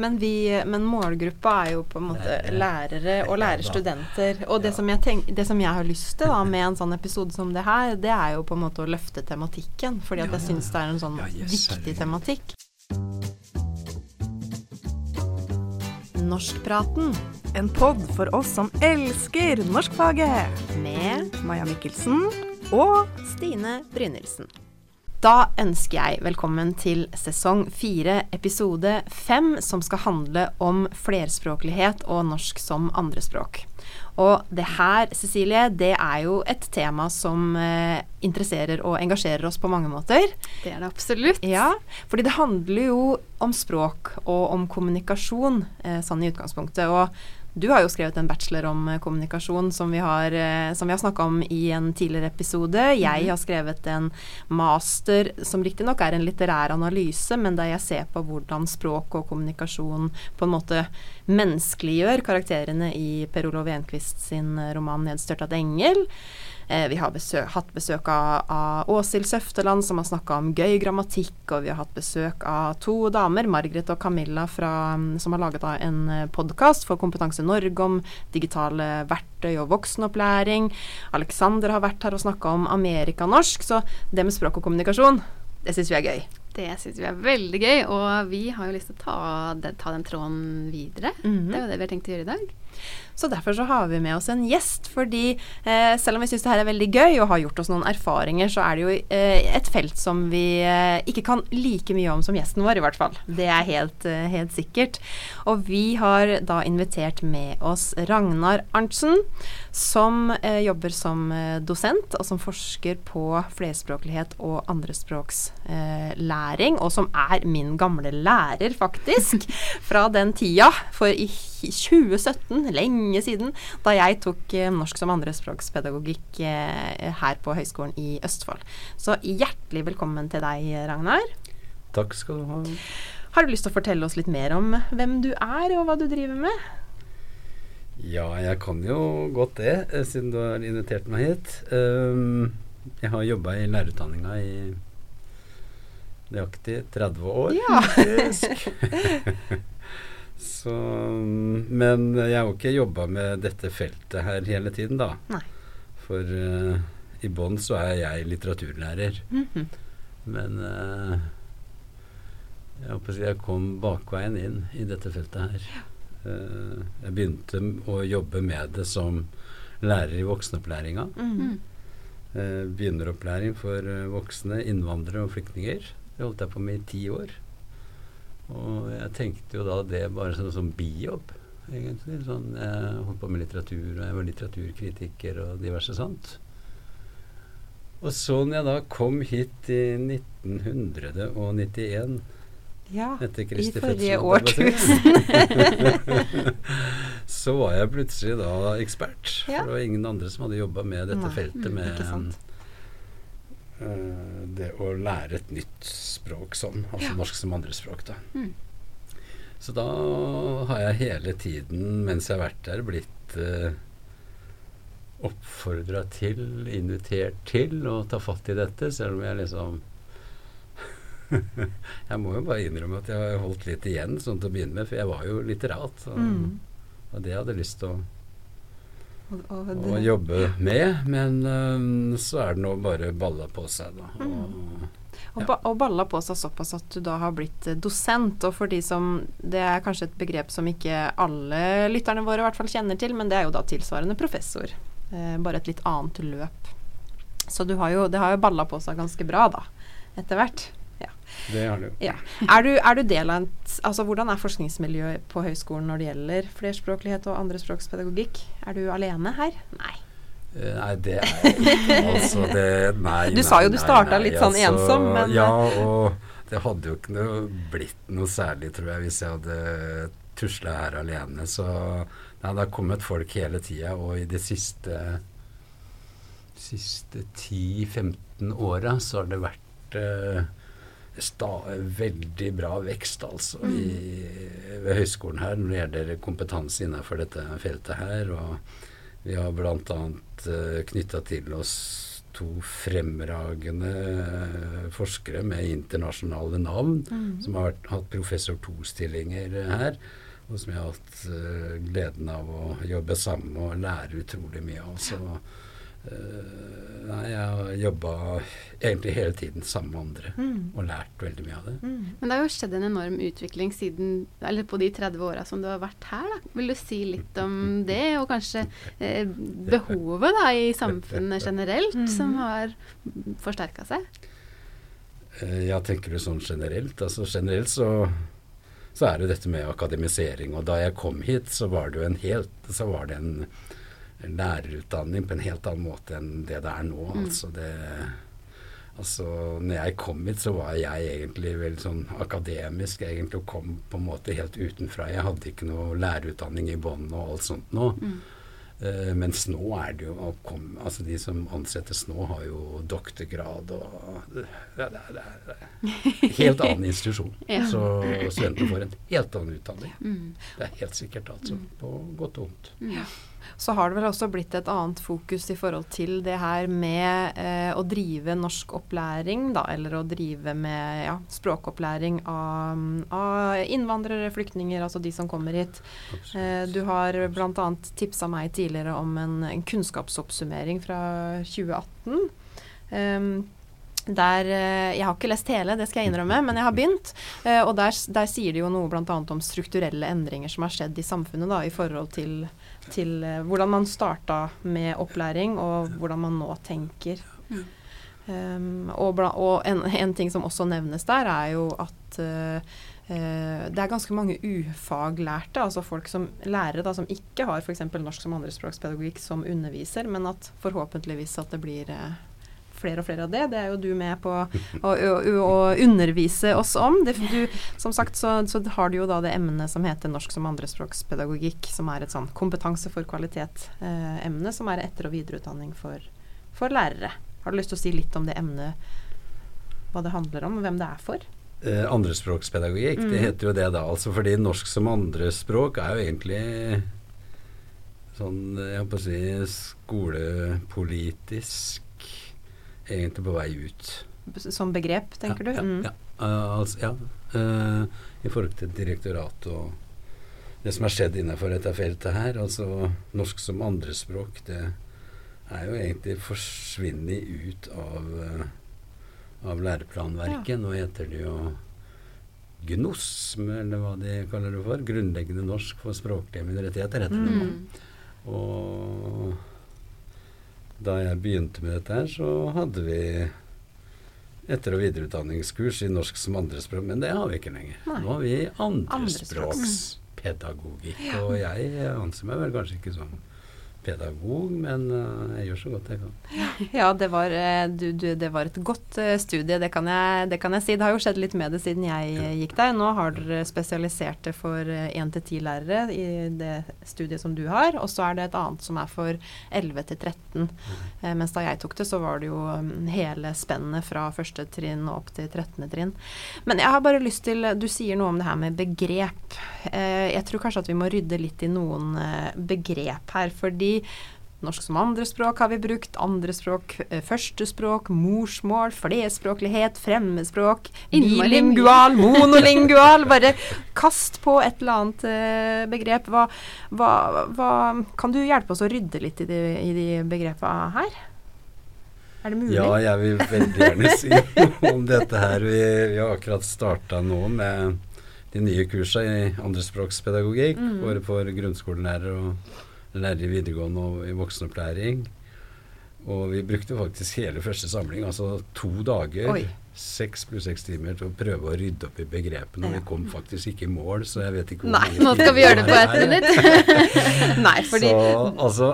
Men, vi, men målgruppa er jo på en måte Lærere. og lærerstudenter. Og det, Ja. som jeg tenk, det som jeg har lyst til da med en sånn episode som det her, det er jo på en måte å løfte tematikken. Fordi at jeg syns det er en sånn Ja, yes, viktig tematikk. Norskpraten En pod for oss som elsker norskfaget. med Maja Mikkelsen og Stine Brynildsen. Da ønsker jeg velkommen til sesong fire, episode fem, som skal handle om flerspråklighet og norsk som andrespråk. Og det her, Cecilie, det er jo et tema som eh, interesserer og engasjerer oss på mange måter. Det er det absolutt. Ja, fordi det handler jo om språk og om kommunikasjon, eh, sånn i utgangspunktet. Og du har jo skrevet en bachelor om eh, kommunikasjon som vi har, eh, som vi har snakka om i en tidligere episode. Jeg har skrevet en master som riktignok er en litterær analyse, men der jeg ser på hvordan språk og kommunikasjon på en måte menneskeliggjør karakterene i Per Olov Enquist sin eh, roman 'Nedstørtet engel'. Eh, vi har besøk, hatt besøk av, av Åshild Søfteland, som har snakka om gøy grammatikk, og vi har hatt besøk av to damer, Margret og Camilla, fra, som har laget en podkast for Kompetanse Norge om digitale verktøy og voksenopplæring. Alexander har vært her og snakka om amerikanorsk, så det med språk og kommunikasjon, det syns vi er gøy. Det syns vi er veldig gøy, og vi har jo lyst til å ta den, ta den tråden videre. Mhm. Det er jo det vi har tenkt å gjøre i dag. Så derfor så har vi med oss en gjest, fordi eh, selv om vi syns det her er veldig gøy og har gjort oss noen erfaringer, så er det jo eh, et felt som vi eh, ikke kan like mye om som gjesten vår, i hvert fall. Det er helt, eh, helt sikkert. Og vi har da invitert med oss Ragnar Arntzen, som eh, jobber som eh, dosent, og som forsker på flerspråklighet og andrespråkslæring, og som er min gamle lærer, faktisk, fra den tida. For i 2017, lenge siden, da jeg tok eh, norsk som andrespråkspedagogikk eh, her på Høgskolen i Østfold. Så hjertelig velkommen til deg, Ragnar. Takk skal du ha. Har du lyst til å fortelle oss litt mer om hvem du er, og hva du driver med? Ja, jeg kan jo godt det, eh, siden du har invitert meg hit. Um, jeg har jobba i lærerutdanninga i nøyaktig 30 år. Ja. faktisk. Så, men jeg har jo ikke jobba med dette feltet her hele tiden, da. Nei. For uh, i bånn så er jeg litteraturlærer. Mhm. Men uh, jeg, håper jeg kom bakveien inn i dette feltet her. Eh, jeg begynte å jobbe med det som lærer i voksenopplæringa. Mhm. Eh, begynneropplæring for voksne innvandrere og flyktninger. Det holdt jeg på med i ti år. Og jeg tenkte jo da det bare som, som bijobb, egentlig. Sånn, jeg holdt på med litteratur, og jeg var litteraturkritiker og diverse sånt. Og så når jeg da kom hit i 1991 Ja, i forrige årtusen. så var jeg plutselig da ekspert. Ja. For det var ingen andre som hadde jobba med dette Nei, feltet mm, med det å lære et nytt språk sånn, altså Ja. norsk som andrespråk, da. Mm. Så da har jeg hele tiden mens jeg har vært der, blitt eh, oppfordra til, invitert til å ta fatt i dette, selv om jeg liksom Jeg må jo bare innrømme at jeg har holdt litt igjen sånn til å begynne med, for jeg var jo litterat. Og, Mm. og det hadde jeg lyst til å, Å det, jobbe med. Men øhm, så er det nå bare balla på seg, da. Mm. Og, og, ba, og balla på seg såpass at du da har blitt eh, dosent. Og for de som Det er kanskje et begrep som ikke alle lytterne våre i hvert fall kjenner til, men det er jo da tilsvarende professor. Eh, bare et litt annet løp. Så du har jo, det har jo balla på seg ganske bra, da. Etter hvert. Det har det jo. Ja. Er, du, er du del av en... Altså hvordan er forskningsmiljøet på høyskolen når det gjelder flerspråklighet og andrespråkspedagogikk? Er du alene her? Nei. Eh, Nei, det er jeg ikke altså det, Nei, Du nei, sa jo du starta litt sånn ensom, men- Ja, og det hadde jo ikke noe, blitt noe særlig, tror jeg, hvis jeg hadde tusla her alene. Så nei, det har kommet folk hele tida, og i de siste siste 10-15 åra så har det vært eh, sta, veldig bra vekst, altså, Mm. i, ved høyskolen her når det gjelder kompetanse innenfor dette feltet her. og vi har bl.a. Uh, knytta til oss to fremragende forskere med internasjonale navn, som har hatt professor to-stillinger her, og som jeg har hatt uh, gleden av å jobbe sammen med og lære utrolig mye av. Så uh, nei, jeg har jobba egentlig hele tiden sammen med andre Mm. og lært veldig mye av det. Men det har jo skjedd en enorm utvikling siden, eller på de 30 åra som du har vært her. Da. Vil du si litt om det, og kanskje eh, behovet da, i samfunnet generelt, som har forsterka seg? Eh, Ja, tenker du sånn generelt? Altså generelt så, så er det dette med akademisering. Og da jeg kom hit, så var det jo en helt Så var det en lærerutdanning på en helt annen måte enn det det er nå. Altså det Altså når jeg kom hit, så var jeg egentlig veldig sånn akademisk egentlig og kom på en måte helt utenfra. Jeg hadde ikke noe lærerutdanning i bånn og alt sånt nå. Eh, mens nå er det jo å komme, altså De som ansettes nå, har jo doktorgrad og det, det, er- det, er- det helt annen institusjon. Ja. Så studentene får en helt annen utdanning. Mm. Det er helt sikkert, altså. På godt og vondt. Så har det vel også blitt et annet fokus i forhold til det her med eh, å drive norsk opplæring, da, eller å drive med ja, språkopplæring av, av innvandrere, flyktninger, altså de som kommer hit. Eh, du har bl.a. tipsa meg tidligere om en, en kunnskapsoppsummering fra 2018. Ehm, der, eh, Jeg har ikke lest hele, det skal jeg innrømme, men jeg har begynt. Eh, og der, der sier de jo noe bl.a. om strukturelle endringer som har skjedd i samfunnet da, i forhold til, til eh, hvordan man starta med opplæring, og hvordan man nå tenker. Um, og bla, og en, en ting som også nevnes der, er jo at uh, det er ganske mange ufaglærte, altså folk som lærere da, som ikke har f.eks. norsk som andrespråkspedagogikk som underviser, men at forhåpentligvis at det blir eh, flere og flere av det. Det er jo du med på å, å, å undervise oss om. Det, du, som sagt så, så har du jo da det emnet som heter norsk som andrespråkspedagogikk, som er et sånn kompetanse for kvalitet-emne, som er etter- og videreutdanning for, for lærere. Har du lyst til å si litt om det emnet, hva det handler om, og hvem det er for? Eh, andrespråkspedagogikk, det heter jo det da. Altså fordi norsk som andrespråk er jo egentlig sånn, jeg holdt på å si, skolepolitisk egentlig på vei ut. Som begrep, tenker ja, du? Mm. Ja, ja. Eh, altså, ja. Uh, I forhold til direktoratet og det som har skjedd innenfor dette feltet her. Altså norsk som andrespråk, det er jo egentlig forsvunnet ut av, eh, av læreplanverket. Nå heter det jo GNOSM, eller hva de kaller det for. Grunnleggende norsk for språklige minoriteter, heter det nå. Mm. Og da jeg begynte med dette her, så hadde vi etter- og videreutdanningskurs i norsk som andrespråk, men det har vi ikke lenger. Nei. Nå har vi Andrespråks. andrespråkspedagogikk, og jeg anser meg vel kanskje ikke som pedagog, men eh, jeg gjør så godt jeg kan. Ja, det var, eh, du, du, det var et godt eh, studie, det kan, jeg, det kan jeg si. Det har jo skjedd litt med det siden jeg gikk der. Nå har dere spesialisert det for én til ti lærere i det studiet som du har, og så er det et annet som er for 11 til 13. Eh, mens da jeg tok det, så var det jo mm, hele spennet fra første trinn og opp til 13. trinn. Men jeg har bare lyst til Du sier noe om det her med begrep. Eh, jeg tror kanskje at vi må rydde litt i noen begrep her, fordi Norsk som andrespråk har vi brukt, andrespråk, eh, førstespråk, morsmål, flerspråklighet, fremmedspråk, bilingual, monolingual. Bare kast på et eller annet eh, begrep. Hva, hva, hva Kan du hjelpe oss å rydde litt i de, i de begrepene her? Er det mulig? Ja, jeg vil veldig gjerne si noe om dette her. Vi, vi har akkurat starta nå med de nye kursene i andrespråkspedagogikk, Mm. både for grunnskolelærere og lærere i videregående og i voksenopplæring. Og vi brukte faktisk hele første samling, altså to dager, Oi. seks pluss seks timer, til å prøve å rydde opp i begrepene. Og vi kom faktisk ikke i mål, så jeg vet ikke hvor Nei, Nå skal vi gjøre det på ett minutt. Nei, fordi Så altså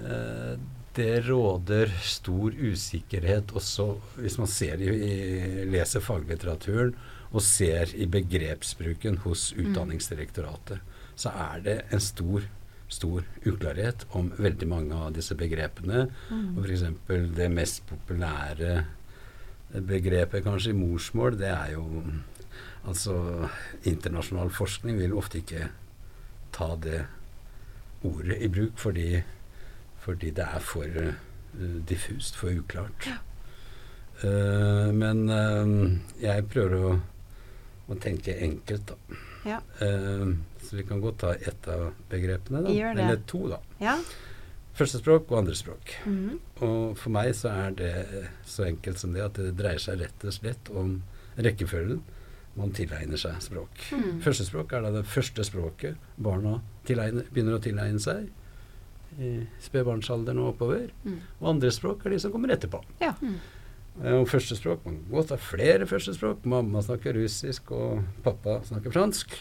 eh, Det råder stor usikkerhet også hvis man ser i, i, leser faglitteraturen og ser i begrepsbruken hos Utdanningsdirektoratet, så er det en stor stor uklarhet om veldig mange av disse begrepene. Og F.eks. det mest populære begrepet kanskje i morsmål, det er jo Altså internasjonal forskning vil ofte ikke ta det ordet i bruk fordi, fordi det er for uh, diffust, for uklart. Eh, men uh, jeg prøver å, å tenke enkelt, da. Ja. Uh, så vi kan godt ta ett av begrepene, da. Gjør det. Eller to, da. Ja. Førstespråk og andrespråk. Mhm. Og for meg så er det så enkelt som det at det dreier seg rett og slett om rekkefølgen man tilegner seg språk. Mm. Førstespråk er da det første språket barna tilegner, begynner å tilegne seg i spedbarnsalderen og oppover. Mm. Og andre språk er de som kommer etterpå. Ja. Mm. Eh, Og førstespråk Man godt ha flere førstespråk. Mamma snakker russisk, og pappa snakker fransk.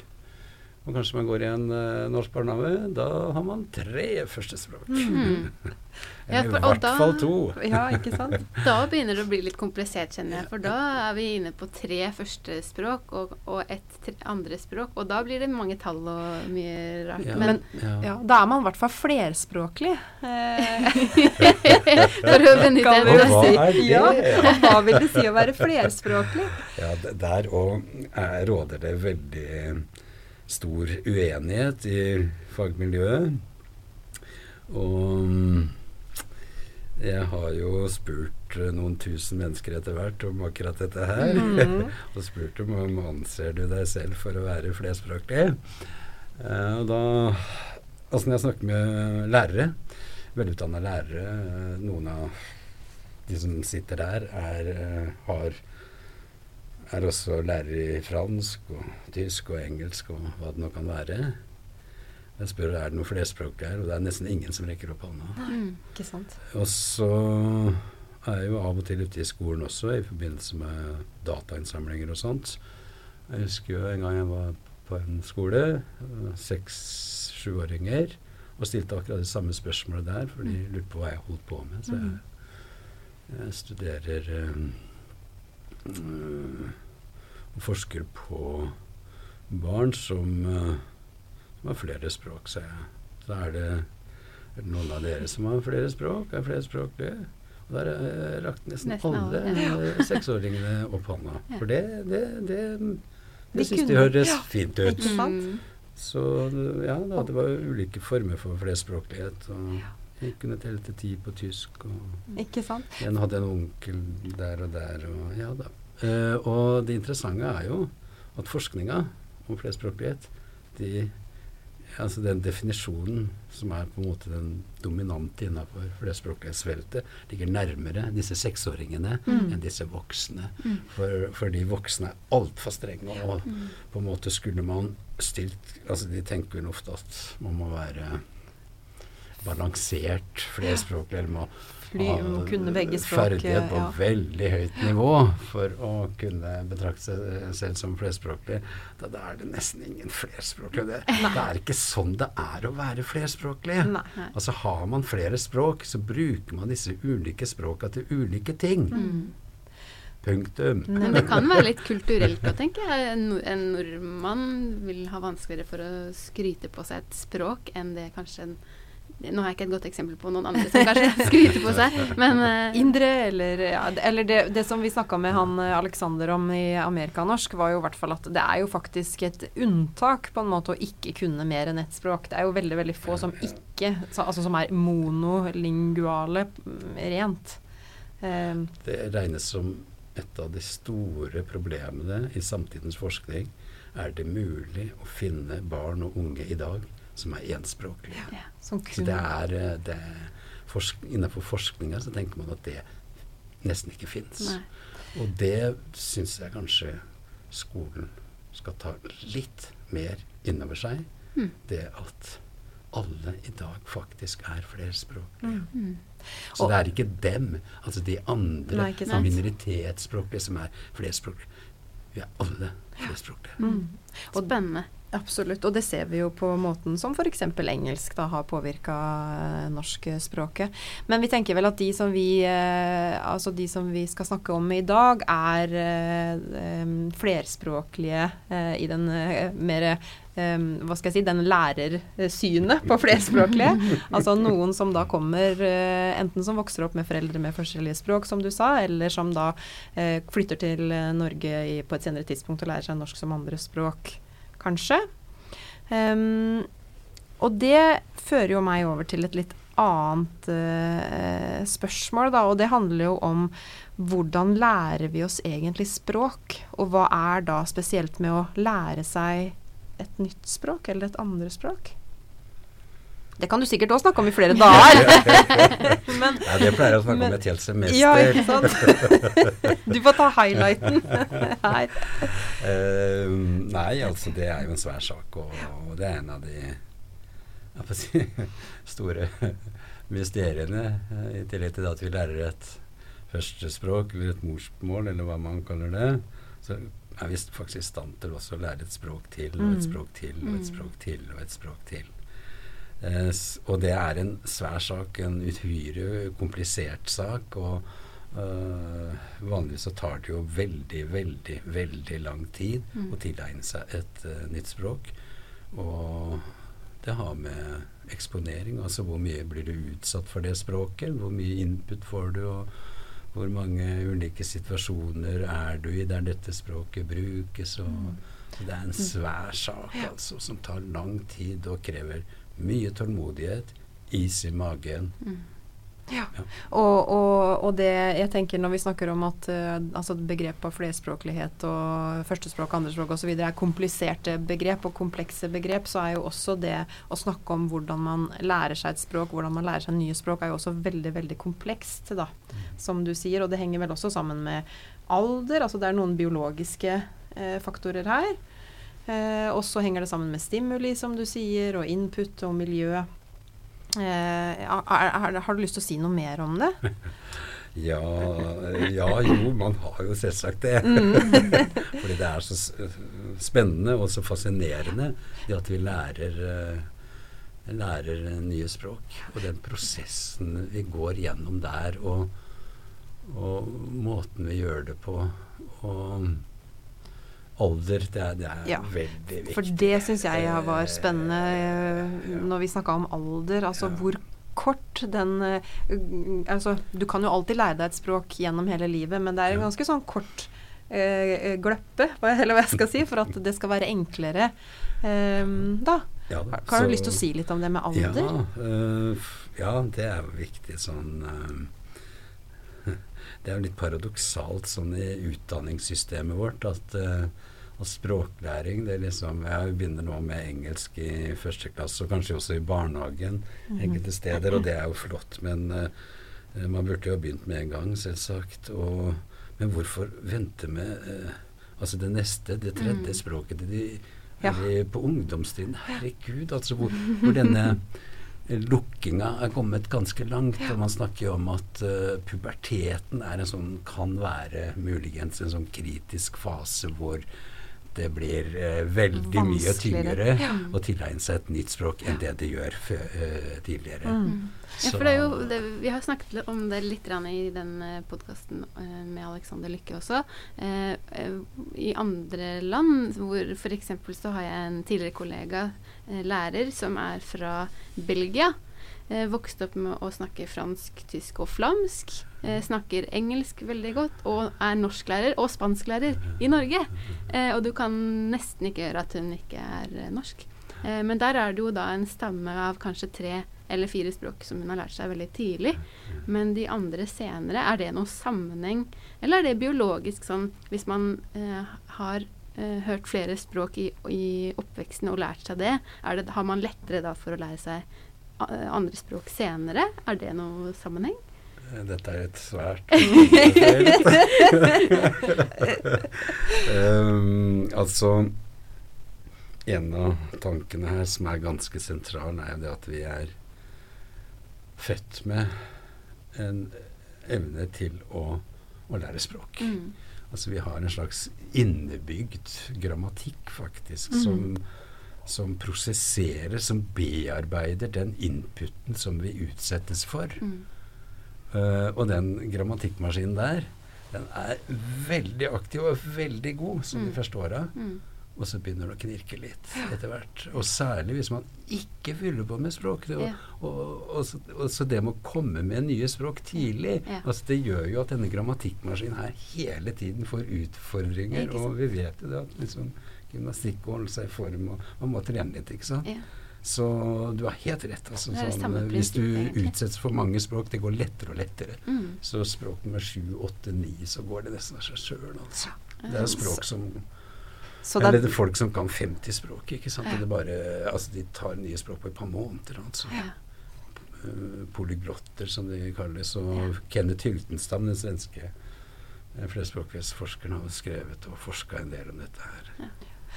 Og kanskje man går i en uh, norsk barnehage. Da har man tre førstespråk. Mm. Ja, Eller for- i hvert da- fall to. ja, ikke sant? Da begynner det å bli litt komplisert, kjenner jeg. For da er vi inne på tre første språk og, og ett tre andre språk. Og da blir det mange tall og mye rart. Ja, Men ja. Ja, da er man i hvert fall flerspråklig. Eh, for å benytte en si. Ja, og hva vil det si å være flerspråklig? Ja, der òg råder det veldig stor uenighet i fagmiljøet. Og mm, jeg har jo spurt eh, noen tusen mennesker etter hvert om akkurat dette her. Mhm. og spurt dem om anser du deg selv for å være flerspråklig. Uh, og da Altså når jeg snakker med lærere, velutdanna lærere, eh, noen av de som sitter der, er, har er også lærer i fransk og tysk og engelsk og hva det nå kan være. Jeg spør er det noe flerspråk her, og det er nesten ingen som rekker opp hånda. mm. Ikke sant? Og så er jeg jo av og til ute i skolen også i forbindelse med datainnsamlinger og sånt. Jeg husker jo en gang jeg var på en skole, seks-sjuåringer, og stilte akkurat det samme spørsmålet der, for de lurte på hva jeg holdt på med. Så jeg, jeg studerer øh, forsker på barn som, øh, som har flere språk, sa jeg. Så er det er det noen av dere som har flere språk? Er flerspråklige? Og der eh, rakk nesten, Nesten alle alle, ja. seksåringene opp hånda. Ja. For det, det, det, De syns de høres ja, fint ut. Mm. Så ja, da, det var ulike former for flerspråklighet. Og jeg kunne telle til ti på tysk. Og Ikke sant? en hadde en onkel der og der. Og ja da. Eh, og det interessante er jo at forskninga om flerspråklighet de, altså Den definisjonen som er på en måte den dominante innenfor flerspråklighetsfeltet, ligger nærmere disse seksåringene Mm. enn disse voksne. Mm. For, for de voksne er altfor strenge. Og Mm. på en måte skulle man stilt altså De tenker jo ofte at man må være balansert flerspråklig, eller må Fly, kunne begge språk. Ferdighet på ja. veldig høyt nivå for å kunne betrakte seg selv som flerspråklig. Da, da er det nesten ingen flerspråklige. Det, det er ikke sånn det er å være flerspråklig. Nei. Altså Har man flere språk, så bruker man disse ulike språka til ulike ting. Mm. Punktum. Men det kan være litt kulturelt òg, tenker jeg. En, en nordmann vil ha vanskeligere for å skryte på seg et språk enn det kanskje en Nå har jeg ikke et godt eksempel på noen andre som kanskje skryter på seg, men uh, Indre, eller, ja, det- eller det, det som vi snakka med han eh, Alexander om i Amerikanorsk, var jo i hvert fall at det er jo faktisk et unntak på en måte å ikke kunne mer enn ett språk. Det er jo veldig veldig få som ikke Altså som er monolinguale mm, rent. Uh, Det regnes som et av de store problemene i samtidens forskning. Er det mulig å finne barn og unge i dag som er enspråklige? ja. som Så det er, eh, det forsk Innenfor forskninga så tenker man at det nesten ikke fins. Og det syns jeg kanskje skolen skal ta litt mer innover seg. Mm. Det at alle i dag faktisk er flerspråklige. mm. Mm. Så Og- det er ikke dem, altså de andre Nei, minoritetsspråklige som er flerspråklige. Vi er alle flerspråklige. Mm. Og- Spennende. Absolutt, og det ser vi jo på måten som f.eks. engelsk da har påvirka norskspråket. Men vi tenker vel at de som vi, eh, altså de som vi skal snakke om i dag, er eh, flerspråklige eh, i den mer em, hva skal jeg si, den lærersynet på flerspråklige. altså noen som da kommer eh, enten som vokser opp med foreldre med forskjellige språk, som du sa, eller som da eh, flytter til Norge i, på et senere tidspunkt og lærer seg norsk som andre språk kanskje. Um, og det fører jo meg over til et litt annet uh, spørsmål, da. Og det handler jo om hvordan lærer vi oss egentlig språk? Og hva er da spesielt med å lære seg et nytt språk, eller et andre språk? Det kan du sikkert òg snakke om i flere dager. men, ja, det pleier jeg å snakke men, om et helt semester. Ja, ikke sant? Du får ta highlighten her. Uh, nei, altså det er jo en svær sak, og, og det er en av de si, store mysteriene. Uh, I tillegg til at vi lærer et førstespråk eller et morsmål, eller hva man kaller det, så er vi faktisk i stand til også å lære et språk til, og et mm. språk til, og et mm. språk til, og et språk til. Eh, og det er en svær sak, en uhyre komplisert sak. og uh, Vanligvis så tar det jo veldig, veldig, veldig lang tid mm. å tilegne seg et uh, nytt språk. Og det har med eksponering, altså hvor mye blir du utsatt for det språket, hvor mye input får du, og hvor mange ulike situasjoner er du i der dette språket brukes. og mm. Det er en svær sak altså, som tar lang tid og krever mye tålmodighet, is i magen. Mm. Ja. ja. Og, og, og, det jeg tenker når vi snakker om at uh, altså begrep av flerspråklighet og førstespråk, andrespråk osv. er kompliserte begrep og komplekse begrep, så er jo også det å snakke om hvordan man lærer seg et språk, hvordan man lærer seg nye språk, er jo også veldig, veldig komplekst, da, mm. som du sier. Og det henger vel også sammen med alder. Altså det er noen biologiske uh, faktorer her. Eh, og så henger det sammen med stimuli, som du sier, og input og miljø. Eh, har, har, du lyst til å si noe mer om det? ja, ja, jo, man har jo selvsagt det. Mm. Fordi det er så spennende og så fascinerende det at vi lærer, uh, lærer nye språk. Og den prosessen vi går gjennom der, og, og måten vi gjør det på. Og alder. Det er, det er ja, veldig viktig. For det syns jeg var spennende når vi snakka om alder. Altså ja. hvor kort den uh, Altså, du kan jo alltid lære deg et språk gjennom hele livet, men det er en ganske sånn kort eh, gløppe, eller hva jeg skal si, for at det skal være enklere. eh, da. Ja, da. Har du lyst til å si litt om det med alder? Ja, uh, ja det er jo viktig sånn Det er jo litt paradoksalt sånn i utdanningssystemet vårt at uh, og språklæring. det er liksom, Jeg begynner nå med engelsk i første klasse, og kanskje også i barnehagen mm. enkelte steder, og det er jo flott. Men uh, man burde jo ha begynt med en gang, selvsagt. Og, men hvorfor vente med uh, altså det neste, det tredje mm. språket de, ja. på ungdomstiden? Herregud, altså hvor, hvor denne lukkinga er kommet ganske langt. og Man snakker jo om at uh, puberteten er en sånn, kan være muligens en sånn kritisk fase hvor det blir uh, veldig mye tyngre ja. å tilegne seg et nytt språk enn det det gjør uh, tidligere. Mm. Ja, for det er jo, det, Vi har snakket om det litt i den podkasten uh, med Alexander Lykke også. Uh, I andre land, hvor f.eks. så har jeg en tidligere kollega, lærer, som er fra Belgia. Eh, vokste opp med å snakke fransk, tysk og flamsk. Eh, snakker engelsk veldig godt og er norsklærer og spansklærer i Norge. Eh, og du kan nesten ikke gjøre at hun ikke er eh, norsk. Eh, men der er det jo da en stamme av kanskje tre eller fire språk som hun har lært seg veldig tidlig. Men de andre senere, er det noe sammenheng? Eller er det biologisk sånn hvis man eh, har hørt flere språk i, i, oppveksten og lært seg det, det, har man lettere da for å lære seg andre språk senere? Er det noe sammenheng? Dette er et svært um, Altså En av tankene her som er ganske sentral, er jo det at vi er født med en evne til å, å lære språk. Mm. Altså vi har en slags innebygd grammatikk, faktisk, mm. som som prosesserer, som bearbeider den inputen som vi utsettes for. Mm. Uh, og den grammatikkmaskinen der, den er veldig aktiv og veldig god som mm. de første åra. Mm. Og så begynner det å knirke litt etter hvert. Og særlig hvis man ikke fyller på med språk. Og, og, og, så, og, så, det med å komme med nye språk tidlig, ja. altså det gjør jo at denne grammatikkmaskinen her hele tiden får utfordringer. Og vi vet jo det at liksom, gymnastikk og holde seg i form, og man må trene litt, ikke sant. Ja. Så du har helt rett. Altså, sånn, hvis du egentlig. utsettes for mange språk, det går lettere og lettere. Mm. Så språk nummer sju, åtte, ni, så går det nesten av seg sjøl, altså. Det er språk som Så det er, det folk som kan 50 språk, ikke sant. Ja. bare, altså, de tar nye språk på et par måneder, altså. Ja. Eh, polyglotter, som de kalles. Og Kenneth Hyltenstam, den svenske eh, flerspråklighetsforskeren, har skrevet og forska en del om dette her.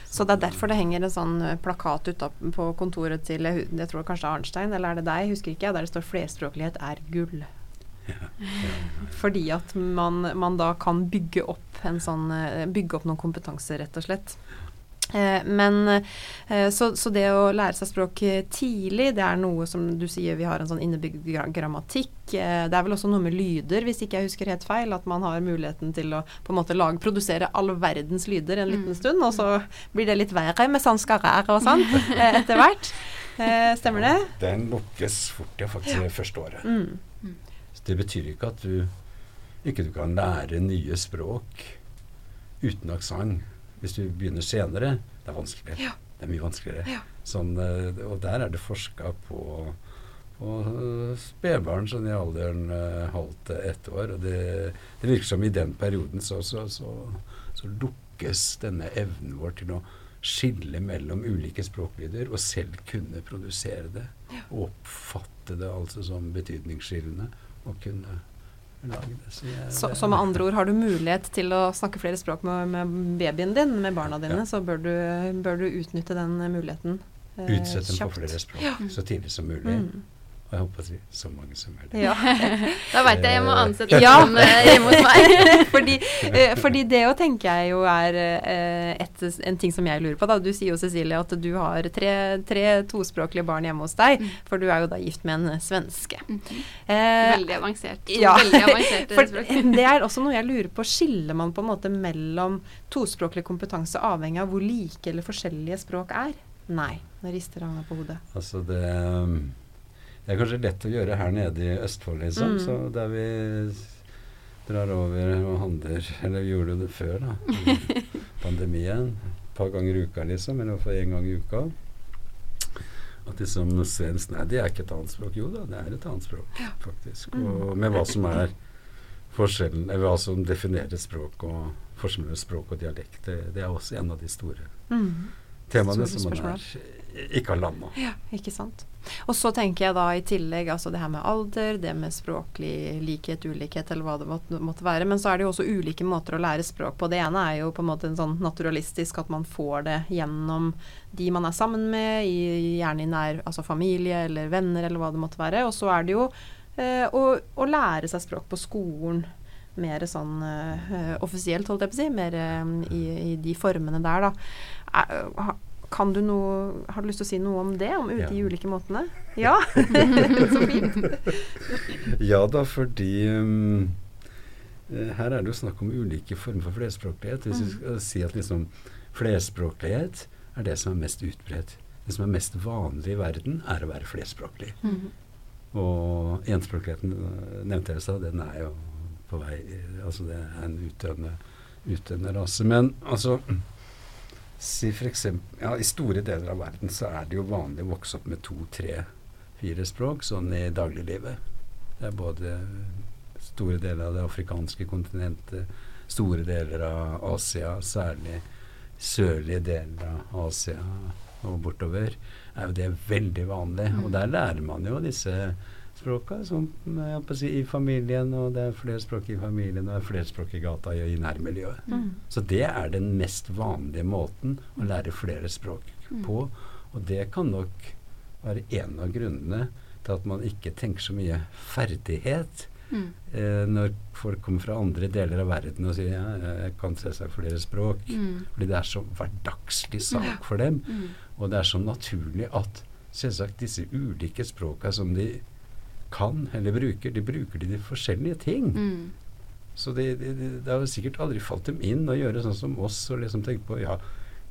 så det er derfor det henger en sånn eh, plakat utapå på kontoret til jeg, tror kanskje Arnstein, eller er det deg, husker ikke jeg, der det står 'flerspråklighet er gull'. Fordi at man, man da kan bygge opp en sånn eh, Bygge opp noen kompetanse, rett og slett. Eh, men eh, så, så det å lære seg språk tidlig, det er noe som du sier vi har en sånn innebygd grammatikk. Det er vel også noe med lyder, hvis ikke jeg husker helt feil. At man har muligheten til å på en måte lage, produsere all verdens lyder en liten Mm. stund, og så blir det litt verre med sanskarær og sånn eh, etter hvert. Eh, stemmer det? Den lukkes fort, ja, faktisk, det første året. Mm. Så det betyr ikke at du ikke du kan lære nye språk uten aksent hvis du begynner senere. Det er vanskeligere. Ja. Det er mye vanskeligere. Ja. Sånn, eh, og der er det forska på, på eh, spedbarn sånn i alderen uh, halvt til ett år. Og det, det virker som i den perioden så, så, så, så lukkes denne evnen vår til å skille mellom ulike språklyder og selv kunne produsere det. Og oppfatte det altså som betydningsskillende og kunne. Så, Så, med andre ord, har du mulighet til å snakke flere språk med, med babyen din, med barna dine, Ja. så bør du, bør du utnytte den muligheten. eh, Utsette dem på flere språk så tidlig som mulig. Mm. Og jeg håper at det er så mange som mulig. Ja. Da veit jeg jeg må ansette Ja. noen eh, hjemme hos meg. fordi, eh, fordi det å tenker jeg jo er eh, et, en ting som jeg lurer på. Da. Du sier jo Cecilie at du har tre, tre tospråklige barn hjemme hos deg, Mm. for du er jo da gift med en svenske. Eh, Veldig avansert. Ja. Veldig avansert For det er også noe jeg lurer på. Skiller man på en måte mellom tospråklig kompetanse avhengig av hvor like eller forskjellige språk er? Nei. Nå rister han på hodet. Altså det um, Det er kanskje lett å gjøre her nede i Østfold, liksom. Mm. Så der vi drar over og handler Eller vi gjorde det før, da. Pandemien. Et par ganger i uka, liksom. Eller i hvert fall én gang i uka. At liksom svensk Nei, det er ikke et annet språk. Jo da, det er et annet språk, faktisk. Mm. Og med hva som er forskjellen Eller hva som definerer språk og forskjellen mellom språk og dialekt. Det, det er også en av de store Mm. temaene Store som man er, ikke har landa. Ja, ikke sant. Og så tenker jeg da i tillegg altså det her med alder, det med språklig likhet, ulikhet eller hva det måtte, være. Men så er det jo også ulike måter å lære språk på. Det ene er jo på en måte en sånn naturalistisk at man får det gjennom de man er sammen med, i, gjerne i nær altså familie eller venner eller hva det måtte være. Og så er det jo eh, å, å lære seg språk på skolen. Mer sånn eh, offisielt, holdt jeg på å si. Mer eh, i, i de formene der, da. Er, kan du noe, har du lyst til å si noe om det? Om Ja. de ulike måtene? Ja, så fint. Ja da, fordi um, eh, her er det jo snakk om ulike former for flerspråklighet. Hvis vi skal si at liksom flerspråklighet er det som er mest utbredt. Det som er mest vanlig i verden, er å være flerspråklig. Mhm. Og enspråkligheten eh, nevnte jeg i stad, den er jo på vei Altså det er en utdøende, utdøende rase. Men altså Si for eksempel Ja, i store deler av verden så er det jo vanlig å vokse opp med to, tre, fire språk sånn i dagliglivet. Det er både store deler av det afrikanske kontinentet, store deler av Asia, særlig sørlige deler av Asia og bortover, er jo det veldig vanlig. Og der lærer man jo disse språka som å si, i familien, og det er flere språk i familien, og det er flere språk i gata i nærmiljøet. Mm. Så det er den mest vanlige måten å lære flere språk på. Og det kan nok være en av grunnene til at man ikke tenker så mye ferdighet Mm. eh, når folk kommer fra andre deler av verden og sier ja, jeg kan selvsagt flere språk. Mm. Fordi det er så hverdagslig sak for dem. Mm. Og det er så naturlig at selvsagt disse ulike språka som de kan eller bruker, de bruker de til forskjellige ting. Mm. Så det, det, det, har sikkert aldri falt dem inn å gjøre sånn som oss og liksom tenke på ja,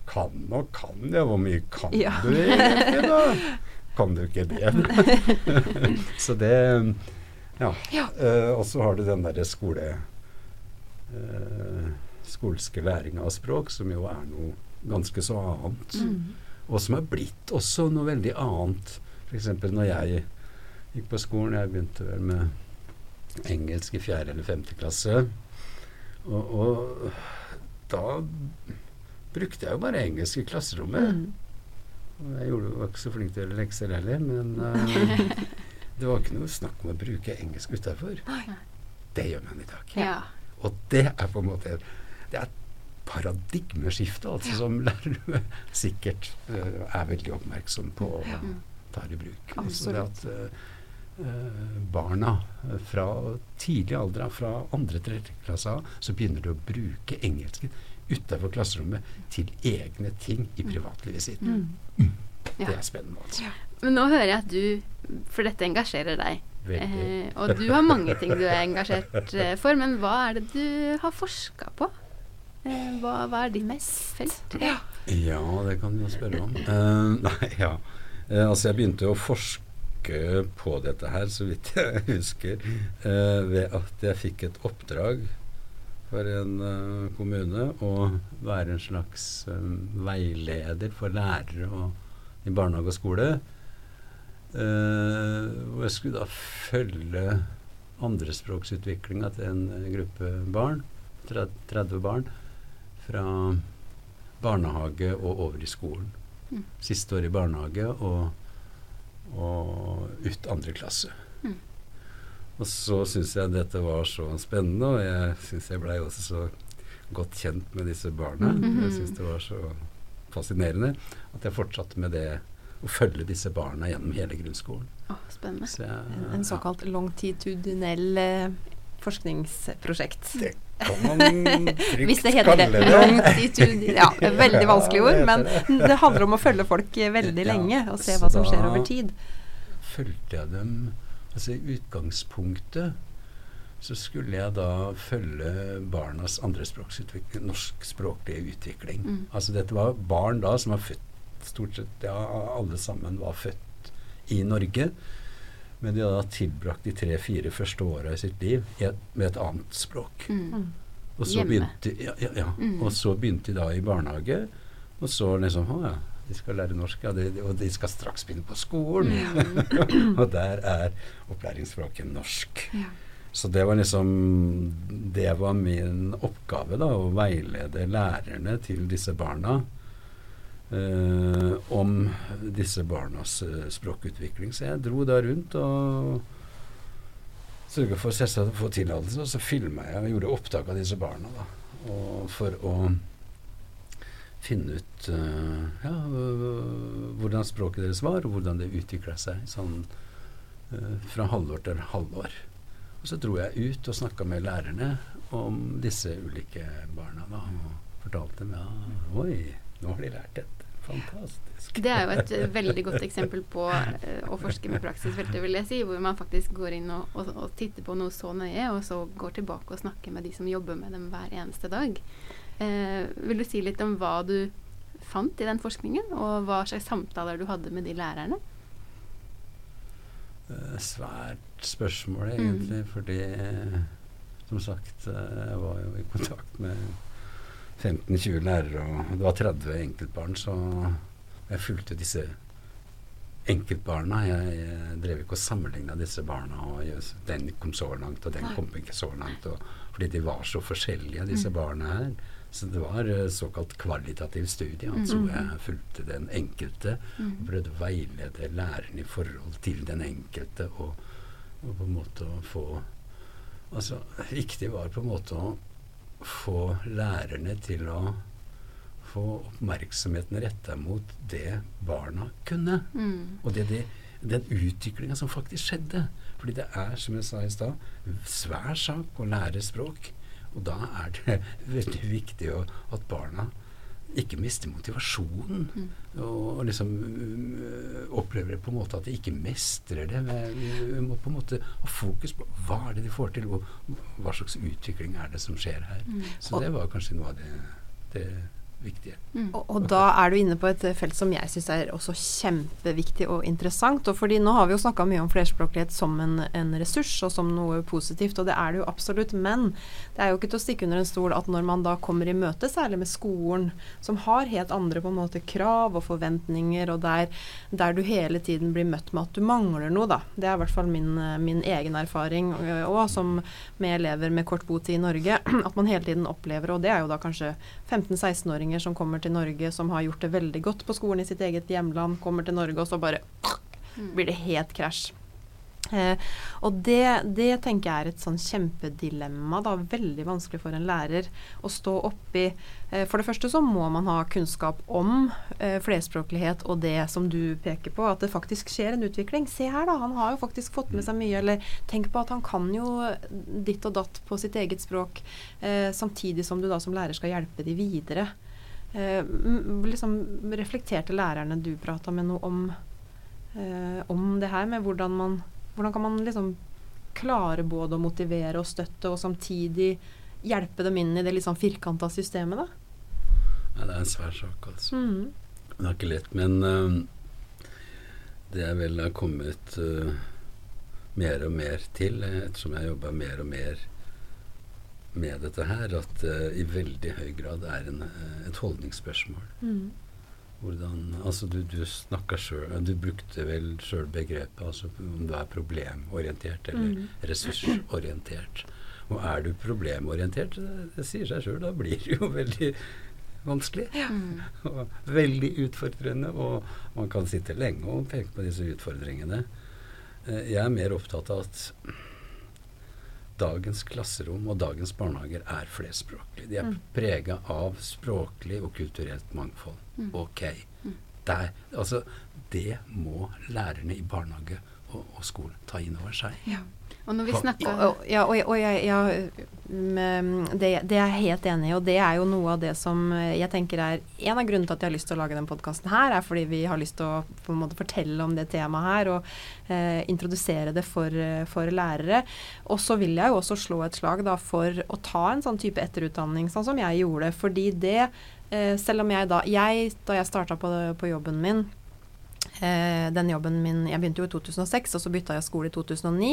kan og kan, ja, hvor mye kan Ja. du egentlig da? Kan du ikke det? så det Ja. Ja. Uh, og så har du den derre skole Uh, skolske læringa av språk, som jo er noe ganske så annet. Mm. og som er blitt også noe veldig annet. F.eks. når jeg gikk på skolen, jeg begynte vel med engelsk i fjerde eller femte klasse, og, og da brukte jeg jo bare engelsk i klasserommet. Mm. Jeg gjorde, var ikke så flink til å gjøre lekser heller, men uh, det var ikke noe snakk om å bruke engelsk utafor. Det gjør man i dag. Ja. Og det er på en måte Det er et paradigmeskifte, altså, som lærere sikkert uh, er veldig oppmerksom på og Ja. tar i bruk. Absolutt. Altså, det at eh, barna eh, fra tidlig alder av, fra andre til tredje klasse av, så begynner de å bruke engelsken utenfor klasserommet til egne ting i privatlivet sitt. Mm. Det er spennende, altså. Men nå hører jeg at du For dette engasjerer deg. Eh, og du har mange ting du er engasjert eh, for, men hva er det du har forska på? Eh, hva, hva er ditt mest felt? Ja. Ja, det kan du jo spørre om. Eh, nei, ja. Eh, altså, jeg begynte å forske på dette her, så vidt jeg husker, eh, ved at jeg fikk et oppdrag for en uh, kommune å være en slags um, veileder for lærere og, i barnehage og skole. Uh, hvor jeg skulle da følge andrespråksutviklinga til en eh, gruppe barn, 30, 30 barn, fra barnehage og over i skolen. Mm. Siste år i barnehage og, og ut andre klasse. Mm. Og så syns jeg dette var så spennende, og jeg syns jeg blei også så godt kjent med disse barna. Mhm. Jeg syns det var så fascinerende at jeg fortsatte med det å følge disse barna gjennom hele grunnskolen. Oh, spennende. Så jeg, En, en såkalt longtitudinell eh, forskningsprosjekt. Det kan man Hvis det heter det. det. Ja, veldig vanskelig ord, men det handler om å følge folk eh, veldig lenge og se hva som skjer over tid. fulgte jeg dem Altså i utgangspunktet så skulle jeg da følge barnas andrespråksutvikling, norskspråklige utvikling. Mm. Altså dette var barn da som var født Stort sett ja, alle sammen var født i Norge. Men de hadde tilbrakt de tre-fire første åra i sitt liv med et annet språk. Mm. Og så Hjemme. begynte, ja, ja, ja. Mm. Og så begynte de da i barnehage. Og så liksom Å ja, de skal lære norsk, ja, de, og de skal straks begynne på skolen. Mm. og der er opplæringsspråket norsk. Ja. Så det var liksom Det var min oppgave, da, å veilede lærerne til disse barna om disse barnas eh, språkutvikling. Så jeg dro da rundt og sørga for å få tillatelse, og så filma jeg og gjorde opptak av disse barna. da, For å finne ut eh, ja, hvordan språket deres var, og hvordan det utvikla seg sånn eh, fra halvår til halvår. Og så dro jeg ut og snakka med lærerne om disse ulike barna. Da, og fortalte dem ja, oi, nå har de lært dette. Fantastisk. Det er jo et eh, veldig godt eksempel på eh, å forske med praksisfeltet, vil jeg si, hvor man faktisk går inn og, og, og titter på noe så nøye, og så går tilbake og snakker med de som jobber med dem hver eneste dag. Eh, vil du si litt om hva du fant i den forskningen, og hva slags samtaler du hadde med de lærerne? Eh, svært spørsmål, Mm. egentlig, fordi som sagt, jeg var jo i kontakt med 15-20 lærere, og det var 30 enkeltbarn, så jeg fulgte disse enkeltbarna. Jeg, jeg drev ikke og sammenligna disse barna, og den kom så langt, og den kom ikke så langt. Og, fordi de var så forskjellige, disse barna her. Så det var eh, såkalt kvalitativ studie. Altså Mm. jeg fulgte den enkelte og prøvde å veilede læreren i forhold til den enkelte, og, og på en måte å få Altså, viktig var på en måte å få lærerne til å få oppmerksomheten retta mot det barna kunne. Mm. Og det, det, den utviklinga som faktisk skjedde. Fordi det er, som jeg sa i stad, svær sak å lære språk. Og da er det veldig viktig å, at barna ikke mister motivasjonen. Mm. Og, liksom øh, opplever det på en måte at de ikke mestrer det. Vi, vi må på en måte ha fokus på hva er det de får til, og hva slags utvikling er det som skjer her. Mm. Så det var kanskje noe av det, det viktige. Mm. Og, og da er du inne på et felt som jeg syns er også kjempeviktig og interessant. Og fordi nå har vi jo snakka mye om flerspråklighet som en, en, ressurs og som noe positivt, og det er det jo absolutt. Men det er jo ikke til å stikke under en stol at når man da kommer i møte, særlig med skolen, som har helt andre på en måte krav og forventninger, og der, der du hele tiden blir møtt med at du mangler noe, da. Det er i hvert fall min, min egen erfaring òg, som med elever med kort botid i Norge, at man hele tiden opplever, og det er jo da kanskje 15-16-åringer som kommer til Norge som har gjort det veldig godt på skolen i sitt eget hjemland, kommer til Norge, og så bare Mm. blir det helt krasj. Eh, og det, det tenker jeg er et sånn kjempedilemma. da, Veldig vanskelig for en lærer å stå oppi. Eh, for det første så må man ha kunnskap om eh, flerspråklighet og det som du peker på, at det faktisk skjer en utvikling. Se her, da. Han har jo faktisk fått med seg mye. Eller tenk på at han kan jo ditt og datt på sitt eget språk, eh, samtidig som du da som lærer skal hjelpe de videre. Eh, liksom Reflekterte lærerne du prata med noe om, eh, om det her, med hvordan man hvordan kan man liksom klare både å motivere og støtte, og samtidig hjelpe dem inn i det litt sånn firkanta systemet, da? Ja, det er en svær sak, altså. Mm. Det er ikke lett, men uh, det jeg vel har kommet uh, mer og mer til, ettersom jeg jobba mer og mer med dette her, at uh, i veldig høy grad er en, et holdningsspørsmål. Mm. Hvordan, altså du, du snakka sjøl Du brukte vel sjøl begrepet altså om du er problemorientert eller Mm. ressursorientert. Og er du problemorientert, det, det sier seg sjøl, da blir det jo veldig vanskelig. Ja. Og veldig utfordrende, og man kan sitte lenge og peke på disse utfordringene. Eh, Jeg er mer opptatt av at dagens klasserom og dagens barnehager er flerspråklige. De er Mm. prega av språklig og kulturelt mangfold. Mm. Ok. Mm. Der, altså, det må lærerne i barnehage og, og skolen ta inn over seg. Og når vi snakker ja, og, og jeg, ja, det, det er jeg helt enig i, og det er jo noe av det som jeg tenker er En av grunnene til at jeg har lyst til å lage denne podkasten her, er fordi vi har lyst til å på en måte fortelle om det temaet her, og eh, introdusere det for, for lærere. Og så vil jeg jo også slå et slag da for å ta en sånn type etterutdanning, sånn som jeg gjorde. Fordi det, eh, selv om jeg da jeg, Da jeg starta på, på jobben min den jobben min, Jeg begynte jo i 2006, og så bytta jeg skole i 2009.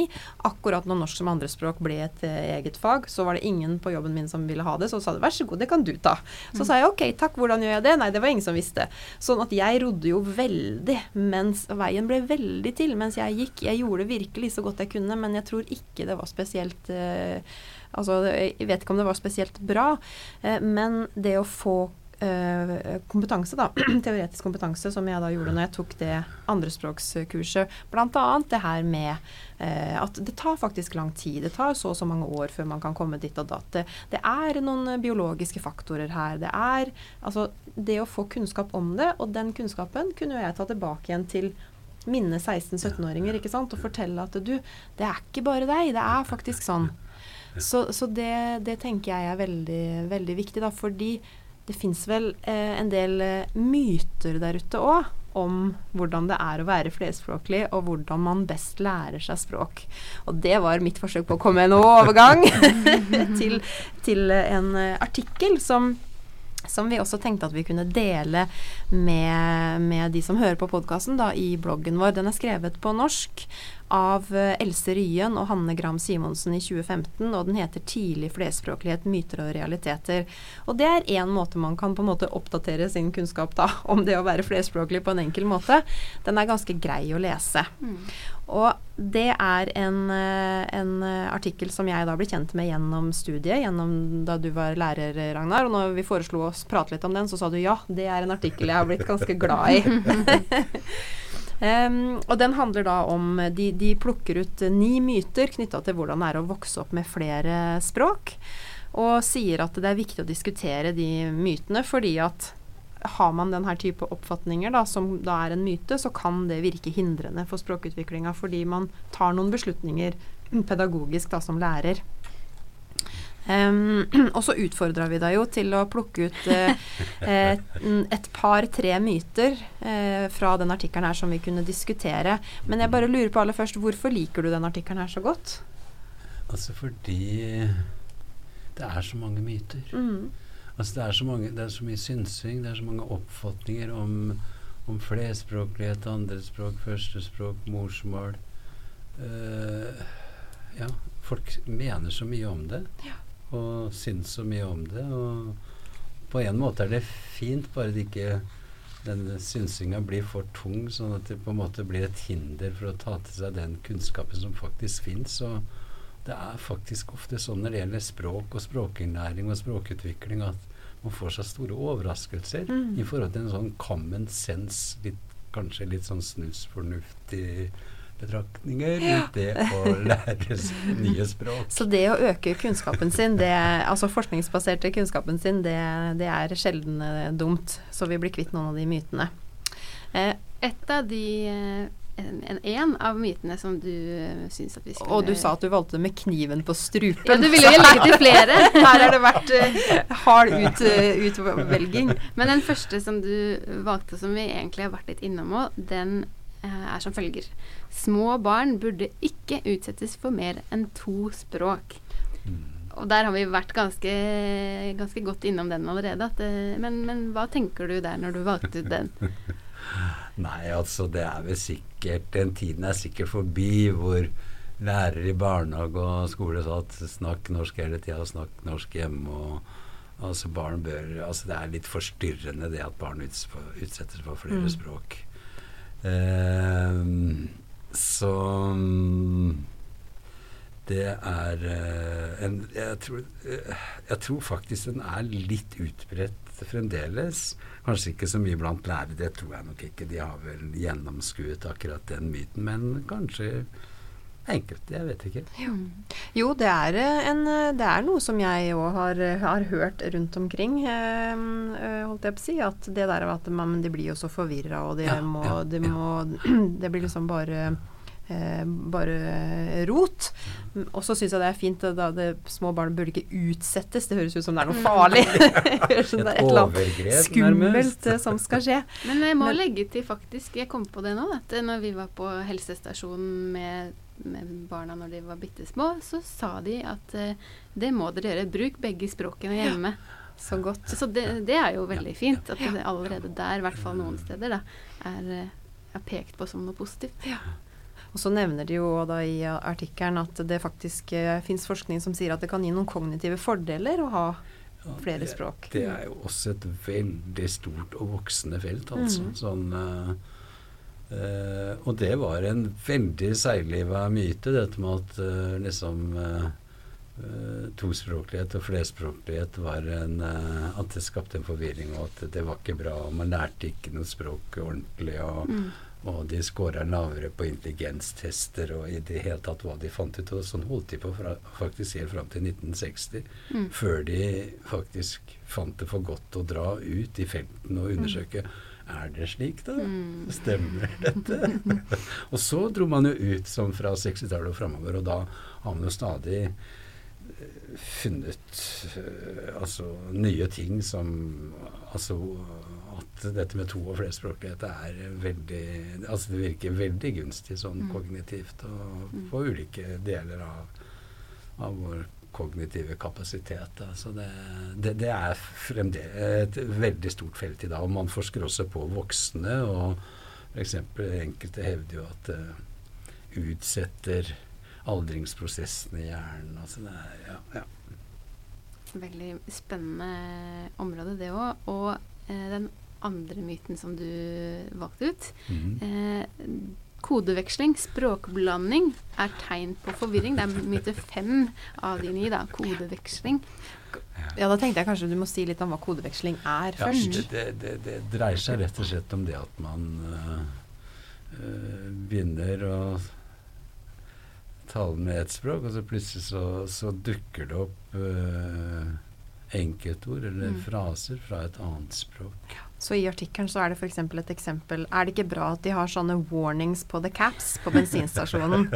Akkurat når norsk som andrespråk ble et eh, eget fag, så var det ingen på jobben min som ville ha det. Så sa de vær så god, det kan du ta. Så sa jeg ok, takk, hvordan gjør jeg det? Nei, det var ingen som visste. Sånn at jeg rodde jo veldig mens veien ble veldig til mens jeg gikk. Jeg gjorde virkelig så godt jeg kunne, men jeg tror ikke det var spesielt eh, Altså, jeg vet ikke om det var spesielt bra, eh, men det å få eh, kompetanse, da, teoretisk kompetanse, som jeg da gjorde når jeg tok det andrespråkskurset. Bl.a. det her med eh, at det tar faktisk lang tid. Det tar så og så mange år før man kan komme dit og datt. Det, det er noen eh, biologiske faktorer her. Det er altså det å få kunnskap om det, og den kunnskapen kunne jeg ta tilbake igjen til mine 16-17-åringer ikke sant, og fortelle at du, det er ikke bare deg, det er faktisk sånn. Så, så det, det tenker jeg er veldig, veldig viktig, da, fordi det fins vel eh, en del eh, myter der ute òg om hvordan det er å være flerspråklig, og hvordan man best lærer seg språk. Og det var mitt forsøk på å komme med en overgang til, til en eh, artikkel som som vi også tenkte at vi kunne dele med, med de som hører på podkasten i bloggen vår. Den er skrevet på norsk av eh, Else Ryen og Hanne Gram Simonsen i 2015, og den heter 'Tidlig flerspråklighet, myter og realiteter'. Og det er én måte man kan på en måte oppdatere sin kunnskap da, om det å være flerspråklig på en enkel måte. Den er ganske grei å lese. Mm. Og det er en, eh, en eh, artikkel som jeg da ble kjent med gjennom studiet, gjennom da du var lærer, Ragnar. Og når vi foreslo å prate litt om den, så sa du ja, det er en artikkel jeg har blitt ganske glad i. Um, og den handler da om De, de plukker ut ni myter knytta til hvordan det er å vokse opp med flere språk. Og sier at det er viktig å diskutere de mytene fordi at har man denne type oppfatninger da, som da er en myte, så kan det virke hindrende for språkutviklinga fordi man tar noen beslutninger pedagogisk da, som lærer. Um, og så utfordra vi deg jo til å plukke ut uh, et par-tre myter uh, fra den artikkelen her som vi kunne diskutere. Men jeg bare lurer på aller først, hvorfor liker du den artikkelen her så godt? Altså fordi det er så mange myter. Mm. Altså det er så, mange, det er så mye synsing, det er så mange oppfatninger om, om flerspråklighet, andrespråk, førstespråk, morsmål. Uh, ja, folk mener så mye om det, og syns så mye om det. Og på en måte er det fint, bare det ikke denne synsinga blir for tung, sånn at det på en måte blir et hinder for å ta til seg den kunnskapen som faktisk fins. Og det er faktisk ofte sånn når det gjelder språk og språkinnlæring og språkutvikling, at man får seg store overraskelser Mm. i forhold til en sånn common sense, litt, kanskje litt sånn snusfornuftig betraktninger rundt det å lære nye språk. Så det å øke kunnskapen sin, det, altså forskningsbaserte kunnskapen sin, det, det er sjelden eh, dumt. Så vi blir kvitt noen av de mytene. Eh, Et av de eh, en, en, av mytene som du syns at vi skulle og du sa at du valgte med kniven på strupen. Ja, du ville jo legge til flere. Her har det vært uh, hard ut, uh, utvelging. Men den første som du valgte, som vi egentlig har vært litt innom òg, den er som følger. Små barn burde ikke utsettes for mer enn to språk. Mm. Og der har vi vært ganske, ganske godt innom den allerede. At, eh, men, men hva tenker du der når du valgte ut den? Nei, altså det er vel sikkert Den tiden er sikkert forbi hvor lærere i barnehage og skole sa at snakk norsk hele tida, snakk norsk hjemme. og altså barn bør, altså Det er litt forstyrrende det at barn utsettes for flere Mm. språk. Ehm, så mm, det er eh, en jeg tror, eh, jeg tror faktisk den er litt utbredt fremdeles. Kanskje ikke så mye blant lærere, det tror jeg nok ikke. De har vel gjennomskuet akkurat den myten, men kanskje enkelte. Jeg vet ikke. Jo, det er, eh, en, eh, det er noe som jeg òg har, eh, har hørt rundt omkring, eh, holdt jeg på å si. At det der at man, men de blir jo så forvirra, og de Ja, må, ja, de ja. må Det blir liksom bare eh, bare rot. Mm, Og så syns jeg det er fint at da det, små barn burde ikke utsettes. Det høres ut som det er noe farlig. Det er et eller annet overgrep, skummelt som skal skje. Men jeg må Men- legge til faktisk, jeg kom på det nå, at når vi var på helsestasjonen med barna når de var bitte små, så sa de at eh, det må dere gjøre. Bruk begge språkene hjemme. Så godt. Så det, det er jo veldig fint at det allerede der, i hvert fall noen steder, da, er, eh, er pekt på som noe positivt. Og så nevner de jo da i artikkelen at det faktisk uh, fins forskning som sier at det kan gi noen kognitive fordeler å ha Ja, flere det- språk. Det er jo også et veldig stort og voksende felt, altså. Mhm. Sånn, eh, og det var en veldig seigliva myte, dette med at uh, liksom eh, tospråklighet og flerspråklighet var en At det skapte en forvirring, og at det var ikke bra. og Man lærte ikke noe språk ordentlig. og Mm. og de scora lavere på intelligenstester og i det hele tatt hva de fant ut. Og sånn holdt de på fra, faktisk helt fram til 1960. Mm. Før de faktisk fant det for godt å dra ut i felten og undersøke er det slik, da. Mm. Stemmer dette? og så dro man jo ut som fra 60-tallet og framover, og da har man jo stadig eh, funnet eh, altså nye ting som Altså at dette med to- og flerspråklighet er veldig Altså det virker veldig gunstig sånn Mm. kognitivt og Mm. på ulike deler av, av vår kognitive kapasitet. Så det, det, det er fremdeles et veldig stort felt i dag. Og man forsker også på voksne, og f.eks. enkelte hevder jo at det utsetter aldringsprosessen i hjernen. Altså det er, ja, ja. Veldig spennende område, det òg. Og eh, den andre myten som du valgte ut, Mhm. eh, kodeveksling, språkblanding, er tegn på forvirring. Det er myte fem av de ni, da. Kodeveksling. Ja, da tenkte jeg kanskje du må si litt om hva kodeveksling er Ja, først. det, det, det, det dreier seg rett og slett om det at man øh, begynner å tale med ett språk, og så plutselig så, så dukker det opp øh, enkeltord eller Mm. fraser fra et annet språk. Så i artikkelen så er det f.eks. et eksempel Er det ikke bra at de har sånne warnings på the caps på bensinstasjonen?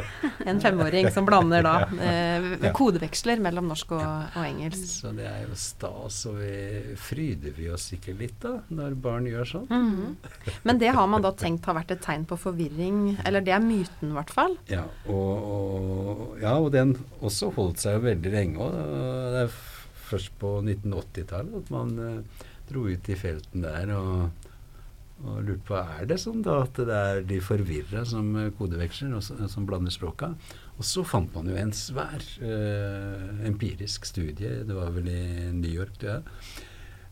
En femåring som blander da eh, kodeveksler mellom norsk og, og engelsk. Så det er jo stas, og vi fryder vi oss ikke litt da, når barn gjør sånn? Mhm. Men det har man da tenkt har vært et tegn på forvirring, eller det er myten i hvert fall. Ja, og, og, ja, og den også holdt seg jo veldig lenge. Og det er først på 1980-tallet at man eh, dro ut i felten der og, og lurte på er det sånn da at det er de forvirra som kodeveksler, og som blander språka. Og så fant man jo en svær eh, empirisk studie, det var vel i New York, du er,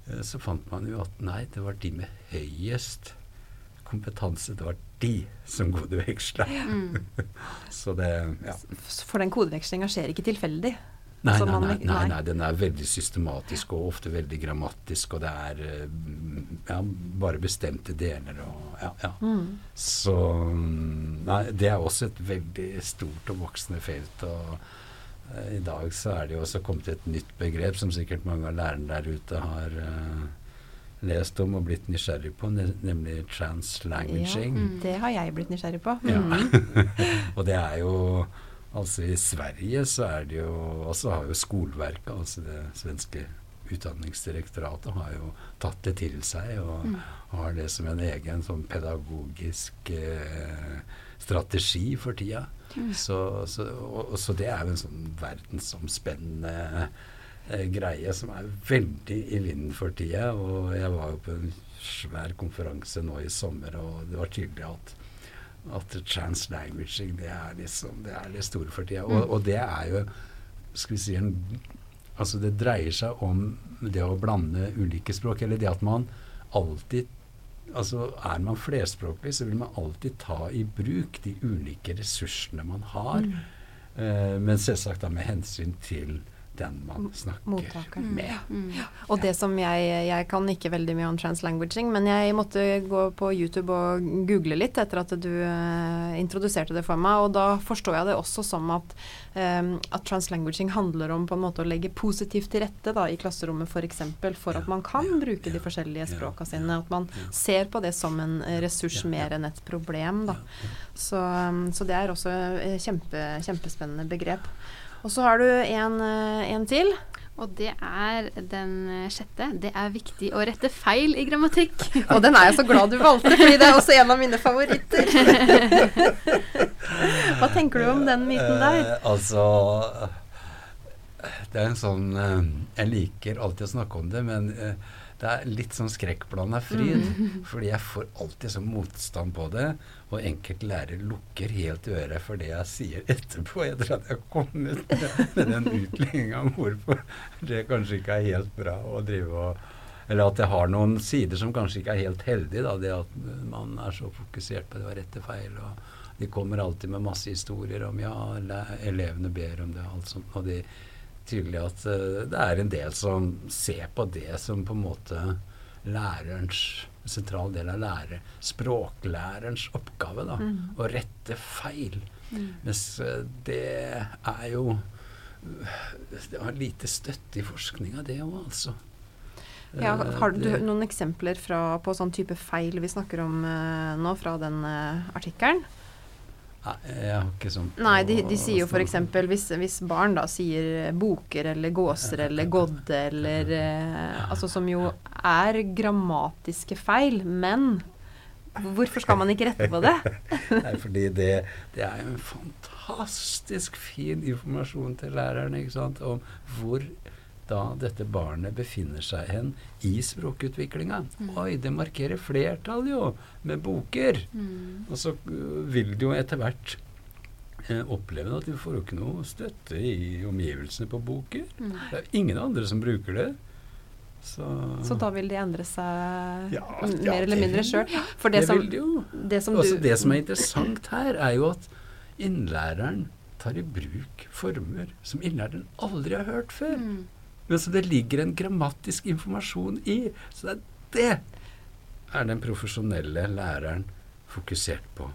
Eh, så fant man jo at nei, det var de med høyest kompetanse, det var de som kodeveksla. Mm. Så det ja. For den kodevekslinga skjer ikke tilfeldig. Nei, nei, nei, nei, nei. den er veldig systematisk og ofte veldig grammatisk, og det er eh, ja, bare bestemte deler og ja, ja. Mm. Så mm, Nei, det er også et veldig stort og voksende felt. og uh, i dag så er det jo også kommet et nytt begrep som sikkert mange av lærerne der ute har uh, lest om og blitt nysgjerrig på, ne nemlig translanguaging. Ja, det har jeg blitt nysgjerrig på. Ja. Mm. og det er jo Altså i Sverige så er det jo også har jo skoleverket, altså det svenske utdanningsdirektoratet, har jo tatt det til seg og Mm. har det som en egen sånn pedagogisk eh, strategi for tida. Mm. Så, så, og, og, så det er jo en sånn verdensomspennende eh, greie som er veldig i vinden for tida. Og jeg var jo på en svær konferanse nå i sommer, og det var tydelig at at translanguaging det er liksom det er det store for tida. Og, Mm. og det er jo skal vi si en Altså det dreier seg om det å blande ulike språk, eller det at man alltid Altså er man flerspråklig, så vil man alltid ta i bruk de ulike ressursene man har. Mm. Eh, men selvsagt da med hensyn til den man snakker Mottakeren. med. Mm. Og det som jeg Jeg kan ikke veldig mye om translanguaging, men jeg måtte gå på YouTube og google litt etter at du uh, introduserte det for meg, og da forstår jeg det også som at, um, at translanguaging handler om på en måte å legge positivt til rette da, i klasserommet f.eks. For, eksempel, for Ja, at man kan ja, bruke de forskjellige ja, språka sine. At man ser på det som en eh, ressurs Ja, ja. mer enn et problem. Da. Ja, ja. Så, um, så det er også kjempe, kjempespennende begrep. Og så har du en, eh, en til. Og det er den eh, sjette. Det er viktig å rette feil i grammatikk. Og den er jeg så glad du valgte, fordi det er også en av mine favoritter. Hva tenker du om den myten der? Eh, altså Det er en sånn eh, Jeg liker alltid å snakke om det, men det er litt sånn skrekkblanda fryd. Fordi jeg får alltid sånn motstand på det. Og enkelte lærere lukker helt øret for det jeg sier etterpå, etter at jeg har kommet med, den utlegginga om hvorfor det kanskje ikke er helt bra å drive og Eller at jeg har noen sider som kanskje ikke er helt heldige. Da, det at man er så fokusert på det å rette feil. og de kommer alltid med masse historier om ja, elevene ber om det og alt sånt. Og de tydelig at eh, det er en del som ser på det som på en måte lærerens en sentral del av lærer, språklærerens oppgave. da, Mm. Å rette feil. Mm. Mens eh, det er jo Det har lite støtte i forskninga, det òg, altså. Ja, Eh, har du noen eksempler fra, på sånn type feil vi snakker om eh, nå, fra den eh, artikkelen? Jeg har ikke sånn Nei, de, de sier jo f.eks. Hvis, hvis barn da sier boker eller gåser eller godde eller eh, Altså som jo er grammatiske feil, men hvorfor skal man ikke rette på det? Nei, fordi det, det er jo en fantastisk fin informasjon til lærerne ikke sant, om hvor da dette barnet befinner seg hen i språkutviklinga. Mm. Oi, det markerer flertall jo, med boker. Mm. Og så øh, vil du jo etter hvert eh, oppleve at du får jo ikke noe støtte i omgivelsene på boker. Mm. Det er ingen andre som bruker det. Så, Så da vil de endre seg Ja, mer eller mindre sjøl. For det, det som, vil de jo. det som du Altså, det som er interessant her, er jo at innlæreren tar i bruk former som innlæreren aldri har hørt før. Mm. Men så det ligger en grammatisk informasjon i. Så det er det er den profesjonelle læreren fokusert på.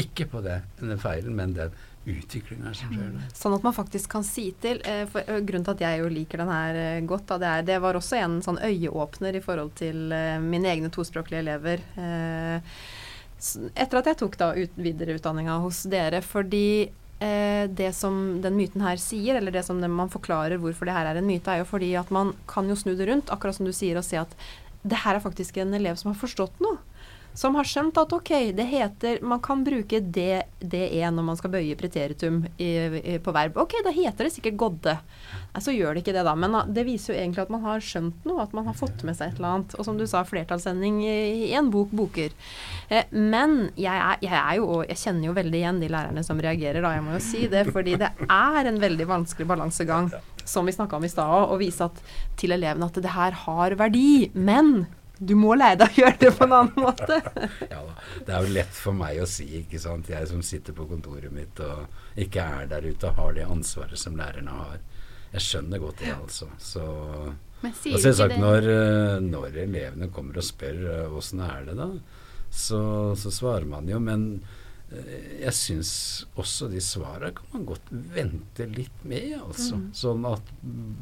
Ikke på det, den feilen, men den utviklinga som skjer. Sånn at man faktisk kan si til eh, for, eh, Grunnen til at jeg jo liker den her eh, godt, da, det, er, det var også en sånn øyeåpner i forhold til mine egne tospråklige elever. Etter at jeg tok da ut, videreutdanninga hos dere, fordi det som den myten her sier, eller det som man forklarer hvorfor det her er en myte, er jo fordi at man kan jo snu det rundt, akkurat som du sier, og se at det her er faktisk en elev som har forstått noe. Som har skjønt at ok, det heter Man kan bruke det, det er når man skal bøye preteritum i, i, på verb. Ok, da heter det sikkert godde. Nei, så gjør det ikke det, da. Men det viser jo egentlig at man har skjønt noe, at man har fått med seg et eller annet. Og som du sa, flertallssending i en bok boker. Eh, men jeg er, jeg er jo Jeg kjenner jo veldig igjen de lærerne som reagerer, da. Jeg må jo si det. Fordi det er en veldig vanskelig balansegang, som vi snakka om i stad òg, å vise at, til elevene at det her har verdi. Men du må lære deg å gjøre det på en annen måte. ja da. Det er jo lett for meg å si, ikke sant. Jeg som sitter på kontoret mitt og ikke er der ute og har det ansvaret som lærerne har. Jeg skjønner godt det, altså. Så og selvsagt, når, eh, når elevene kommer og spør eh, åssen er det da, så, så svarer man jo. Men eh, jeg syns også de svarene kan man godt vente litt med, altså. Mm. Sånn at mm,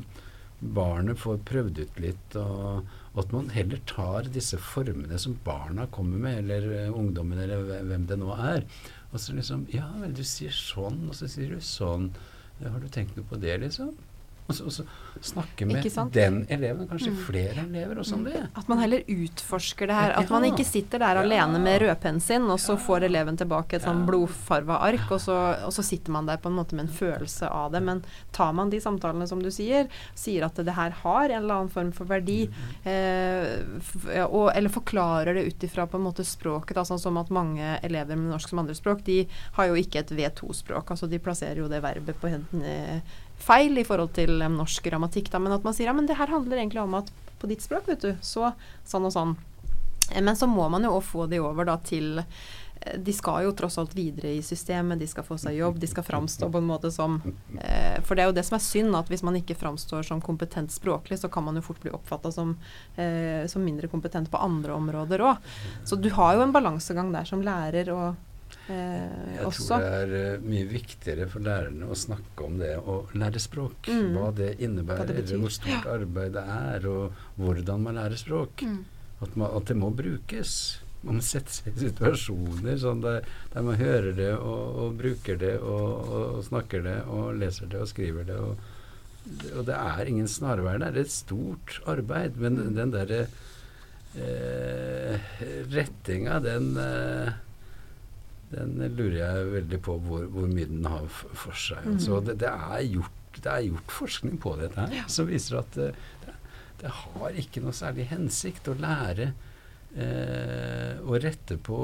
barnet får prøvd ut litt, og at man heller tar disse formene som barna kommer med, eller eh, ungdommen, eller hvem det nå er. Og så liksom Ja vel, du sier sånn, og så sier du sånn. Har du tenkt noe på det, liksom? Og så, og så snakke med den eleven, og kanskje Mm. flere elever også om det. At man heller utforsker det her. At man ikke sitter der Ja. alene med rødpennen sin, og så får eleven tilbake et sånn blodfarva ark, og så, og så sitter man der på en måte med en følelse av det. Men tar man de samtalene som du sier, sier at det her har en eller annen form for verdi, eh, og, eller forklarer det ut ifra på en måte språket, da, sånn som at mange elever med norsk som andrespråk, de har jo ikke et V2-språk. altså De plasserer jo det verbet på hen- eh, feil i forhold til norsk grammatikk. Da, men at man sier ja, men det her handler egentlig om at på ditt språk, vet du, så sånn og sånn. Eh, Men så må man jo også få de over da til eh, De skal jo tross alt videre i systemet, de skal få seg jobb, de skal framstå på en måte som eh, For det er jo det som er synd, at hvis man ikke framstår som kompetent språklig, så kan man jo fort bli oppfatta som, eh, som mindre kompetent på andre områder òg. Så du har jo en balansegang der som lærer og Jeg også. tror det er eh, mye viktigere for lærerne å snakke om det å lære språk. Mm. Hva det innebærer, Hva det hvor stort arbeid det er, og hvordan man lærer språk. Mm. At, man, at det må brukes. Man må sette seg i situasjoner sånn der, der man hører det og, og bruker det og, og snakker det og leser det og skriver det. Og, og det er ingen snarveier. Det er et stort arbeid. Men Mm. den derre eh, rettinga, den eh, den lurer jeg veldig på hvor, hvor mye den har for seg. Mm. Så det, det, er gjort, det er gjort forskning på dette her som viser at eh, det, det har ikke noe særlig hensikt å lære eh, å rette på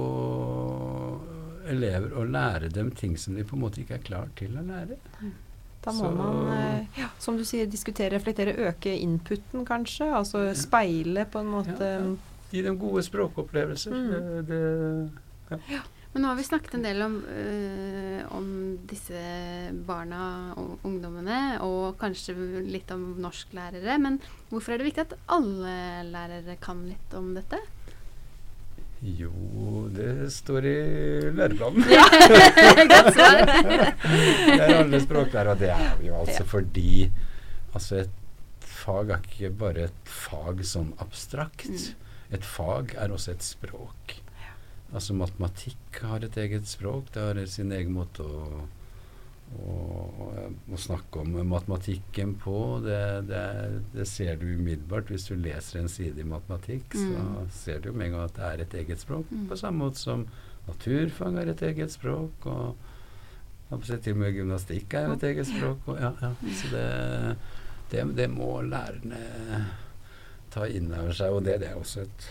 elever og lære dem ting som de på en måte ikke er klar til å lære. Da må Så- man, eh, ja, som du sier, diskutere, reflektere, øke inputen kanskje. Altså speile på en måte. Ja, ja. Gi dem gode språkopplevelser. Mm. Det, det, Men nå har vi snakket en del om, øh, om disse barna og ungdommene, og kanskje litt om norsklærere. Men hvorfor er det viktig at alle lærere kan litt om dette? jo, det står i læreplanen. Godt svar. det er alle språklærere, og det er jo altså fordi altså et fag er ikke bare et fag sånn abstrakt. Mm. Et fag er også et språk. Altså matematikk har et eget språk. Det har sin egen måte å, å, å snakke om matematikken på. Det, det, det ser du umiddelbart hvis du leser en side i matematikk. Så Mm. ser du jo med en gang at det er et eget språk. Mm. På samme måte som naturfag har et eget språk. og til og med gymnastikk er jo et eget språk. Og, ja, ja. Så det, det, det må lærerne ta inn over seg. Og det, det er også et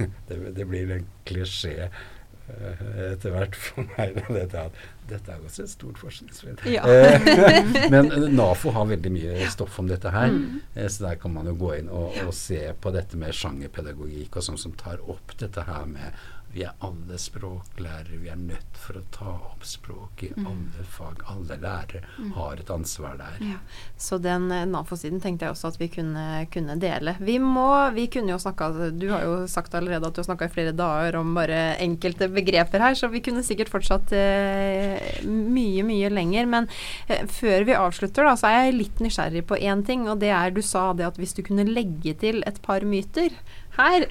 det, det blir en klisjé eh, etter hvert for meg. Dette, dette er også et stort forskningsfelt. Ja. Eh, Men NAFO har veldig mye stoff om dette her. Mm. Eh, Så der kan man jo gå inn og, og se på dette med sjangerpedagogikk og sånn som tar opp dette her med vi er alle språklærere, vi er nødt for å ta opp språk i Mm. alle fag. Alle lærere har et ansvar der. Ja. Så den eh, NAFO-siden tenkte jeg også at vi kunne, kunne dele. Vi må, vi kunne jo snakka Du har jo sagt allerede at du har snakka i flere dager om bare enkelte begreper her, så vi kunne sikkert fortsatt eh, mye, mye lenger. Men eh, før vi avslutter, da, så er jeg litt nysgjerrig på én ting, og det er du sa det at hvis du kunne legge til et par myter her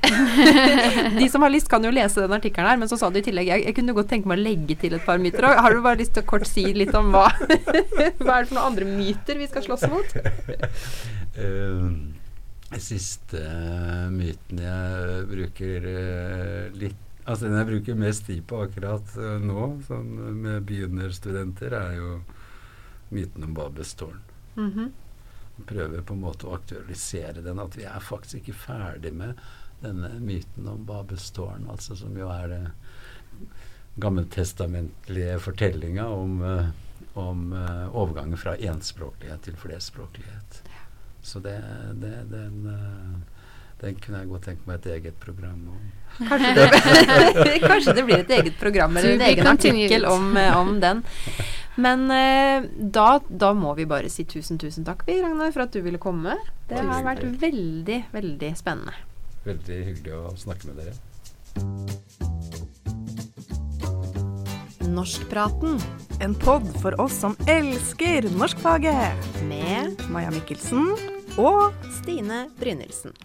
De som har lyst, kan jo lese den artikkelen her, men så sa du i tillegg jeg, jeg kunne godt tenke meg å legge til et par myter. òg. har du bare lyst til å kort si litt om hva Hva er det for noen andre myter vi skal slåss mot? uh, siste myten jeg bruker uh, litt Altså Den jeg bruker mest tid på akkurat uh, nå, sånn med begynnerstudenter, er jo myten om Babels tårn. Mm -hmm. Prøver på en måte å aktualisere den. At vi er faktisk ikke ferdig med denne myten om Babelstårn, altså som jo er det gammeltestamentlige fortellinga om, uh, om uh, overgangen fra enspråklighet til flerspråklighet. Så det, det den den kunne jeg godt tenke meg et eget program om. Kanskje det, kanskje det blir et eget program eller en egen artikkel om, om, den. Men eh, da, da, må vi bare si tusen, tusen takk, vi, Ragnar, for at du ville komme. Det har vært veldig, veldig spennende. Veldig hyggelig å snakke med dere. Norskpraten. En pod for oss som elsker norskfaget. Med Maja Mikkelsen og Stine Brynildsen.